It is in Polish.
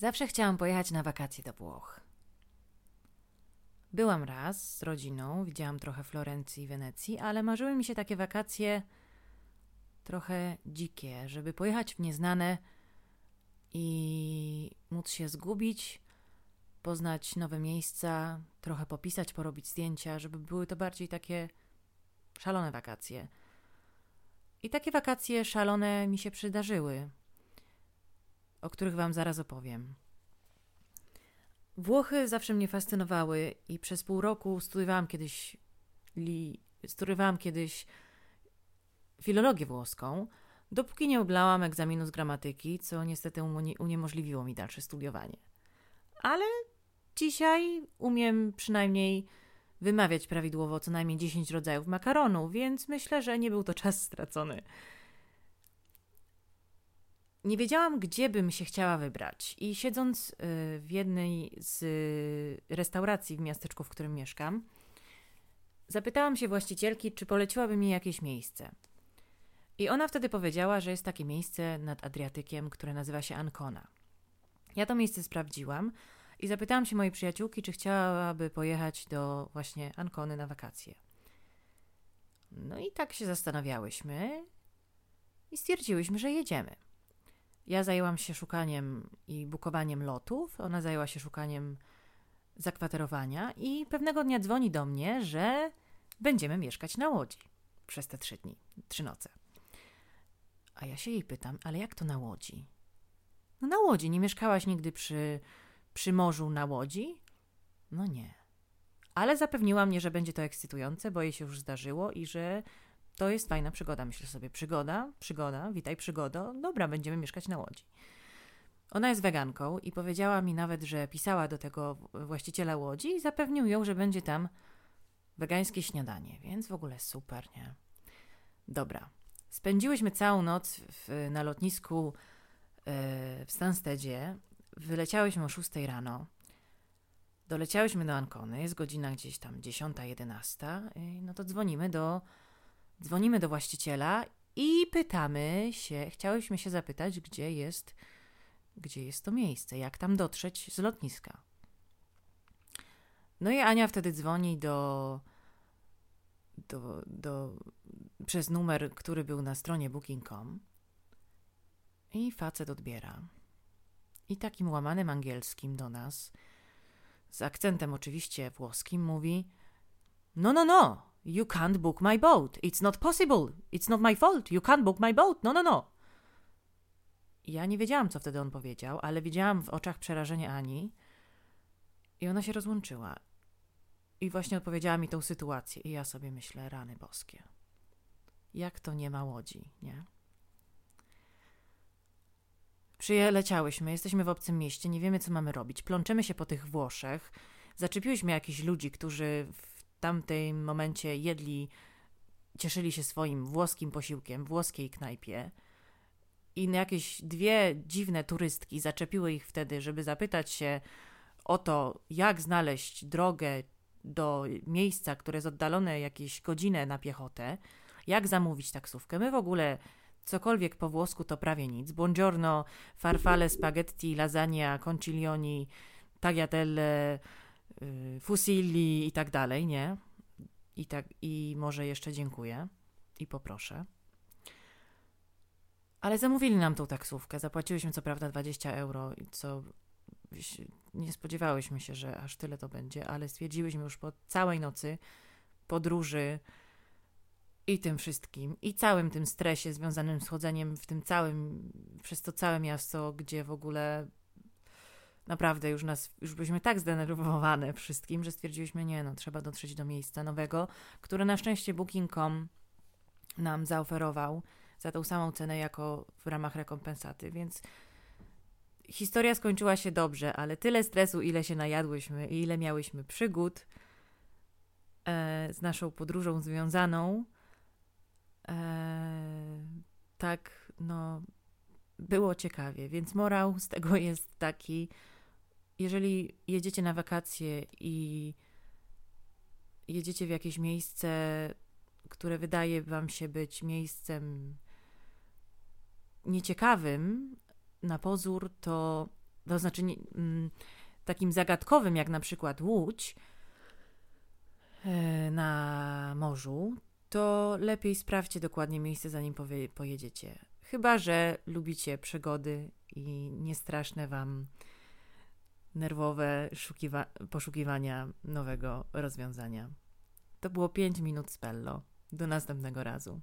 Zawsze chciałam pojechać na wakacje do Włoch. Byłam raz z rodziną, widziałam trochę Florencji i Wenecji, ale marzyły mi się takie wakacje trochę dzikie, żeby pojechać w nieznane i móc się zgubić, poznać nowe miejsca, trochę popisać, porobić zdjęcia, żeby były to bardziej takie szalone wakacje. I takie wakacje szalone mi się przydarzyły o których Wam zaraz opowiem. Włochy zawsze mnie fascynowały i przez pół roku studiowałam kiedyś, li, studiowałam kiedyś filologię włoską, dopóki nie oblałam egzaminu z gramatyki, co niestety uniemożliwiło mi dalsze studiowanie. Ale dzisiaj umiem przynajmniej wymawiać prawidłowo co najmniej 10 rodzajów makaronu, więc myślę, że nie był to czas stracony nie wiedziałam, gdzie bym się chciała wybrać. I siedząc y, w jednej z restauracji w miasteczku, w którym mieszkam, zapytałam się właścicielki, czy poleciłaby mi jakieś miejsce. I ona wtedy powiedziała, że jest takie miejsce nad Adriatykiem, które nazywa się Ancona. Ja to miejsce sprawdziłam i zapytałam się mojej przyjaciółki, czy chciałaby pojechać do właśnie Ancony na wakacje. No i tak się zastanawiałyśmy i stwierdziłyśmy, że jedziemy. Ja zajęłam się szukaniem i bukowaniem lotów, ona zajęła się szukaniem zakwaterowania i pewnego dnia dzwoni do mnie, że będziemy mieszkać na łodzi przez te trzy dni, trzy noce. A ja się jej pytam, ale jak to na łodzi? No na łodzi, nie mieszkałaś nigdy przy, przy morzu na łodzi? No nie. Ale zapewniła mnie, że będzie to ekscytujące, bo jej się już zdarzyło i że to jest fajna przygoda. Myślę sobie, przygoda, przygoda, witaj przygodo, dobra, będziemy mieszkać na Łodzi. Ona jest weganką i powiedziała mi nawet, że pisała do tego właściciela Łodzi i zapewnił ją, że będzie tam wegańskie śniadanie, więc w ogóle super, nie? Dobra. Spędziłyśmy całą noc w, na lotnisku yy, w Stanstedzie. Wyleciałyśmy o 6 rano. Doleciałyśmy do Ancony, jest godzina gdzieś tam 10, 11. No to dzwonimy do Dzwonimy do właściciela i pytamy się, chciałyśmy się zapytać, gdzie jest, gdzie jest to miejsce, jak tam dotrzeć z lotniska. No i Ania wtedy dzwoni do, do, do, przez numer, który był na stronie booking.com i facet odbiera. I takim łamanym angielskim do nas, z akcentem oczywiście włoskim, mówi: No, no, no, You can't book my boat. It's not possible. It's not my fault. You can't book my boat. No, no, no. Ja nie wiedziałam, co wtedy on powiedział, ale widziałam w oczach przerażenie Ani i ona się rozłączyła. I właśnie odpowiedziała mi tą sytuację. I ja sobie myślę, rany boskie. Jak to nie ma łodzi, nie? Przyleciałyśmy, jesteśmy w obcym mieście, nie wiemy, co mamy robić. Plączemy się po tych Włoszech. Zaczepiłyśmy jakichś ludzi, którzy tamtym momencie jedli, cieszyli się swoim włoskim posiłkiem, włoskiej knajpie. I jakieś dwie dziwne turystki zaczepiły ich wtedy, żeby zapytać się o to, jak znaleźć drogę do miejsca, które jest oddalone jakieś godzinę na piechotę, jak zamówić taksówkę. My w ogóle cokolwiek po włosku to prawie nic. Buongiorno, farfale, spaghetti, lasagna, concilioni, tagliatelle, Y, fusilli i tak dalej, nie? I, tak, I może jeszcze dziękuję i poproszę. Ale zamówili nam tą taksówkę. Zapłaciłyśmy co prawda 20 euro, co nie spodziewałyśmy się, że aż tyle to będzie, ale stwierdziłyśmy już po całej nocy podróży i tym wszystkim, i całym tym stresie związanym z chodzeniem w tym całym, przez to całe miasto, gdzie w ogóle naprawdę już nas, już byliśmy tak zdenerwowane wszystkim, że stwierdziliśmy, nie no, trzeba dotrzeć do miejsca nowego, które na szczęście Booking.com nam zaoferował za tą samą cenę jako w ramach rekompensaty, więc historia skończyła się dobrze, ale tyle stresu, ile się najadłyśmy i ile miałyśmy przygód e, z naszą podróżą związaną, e, tak, no, było ciekawie, więc morał z tego jest taki, jeżeli jedziecie na wakacje i jedziecie w jakieś miejsce, które wydaje Wam się być miejscem nieciekawym na pozór, to to znaczy mm, takim zagadkowym, jak na przykład Łódź e, na morzu, to lepiej sprawdźcie dokładnie miejsce, zanim pojedziecie. Chyba, że lubicie przygody i niestraszne wam nerwowe poszukiwania nowego rozwiązania. To było 5 minut spello. Do następnego razu.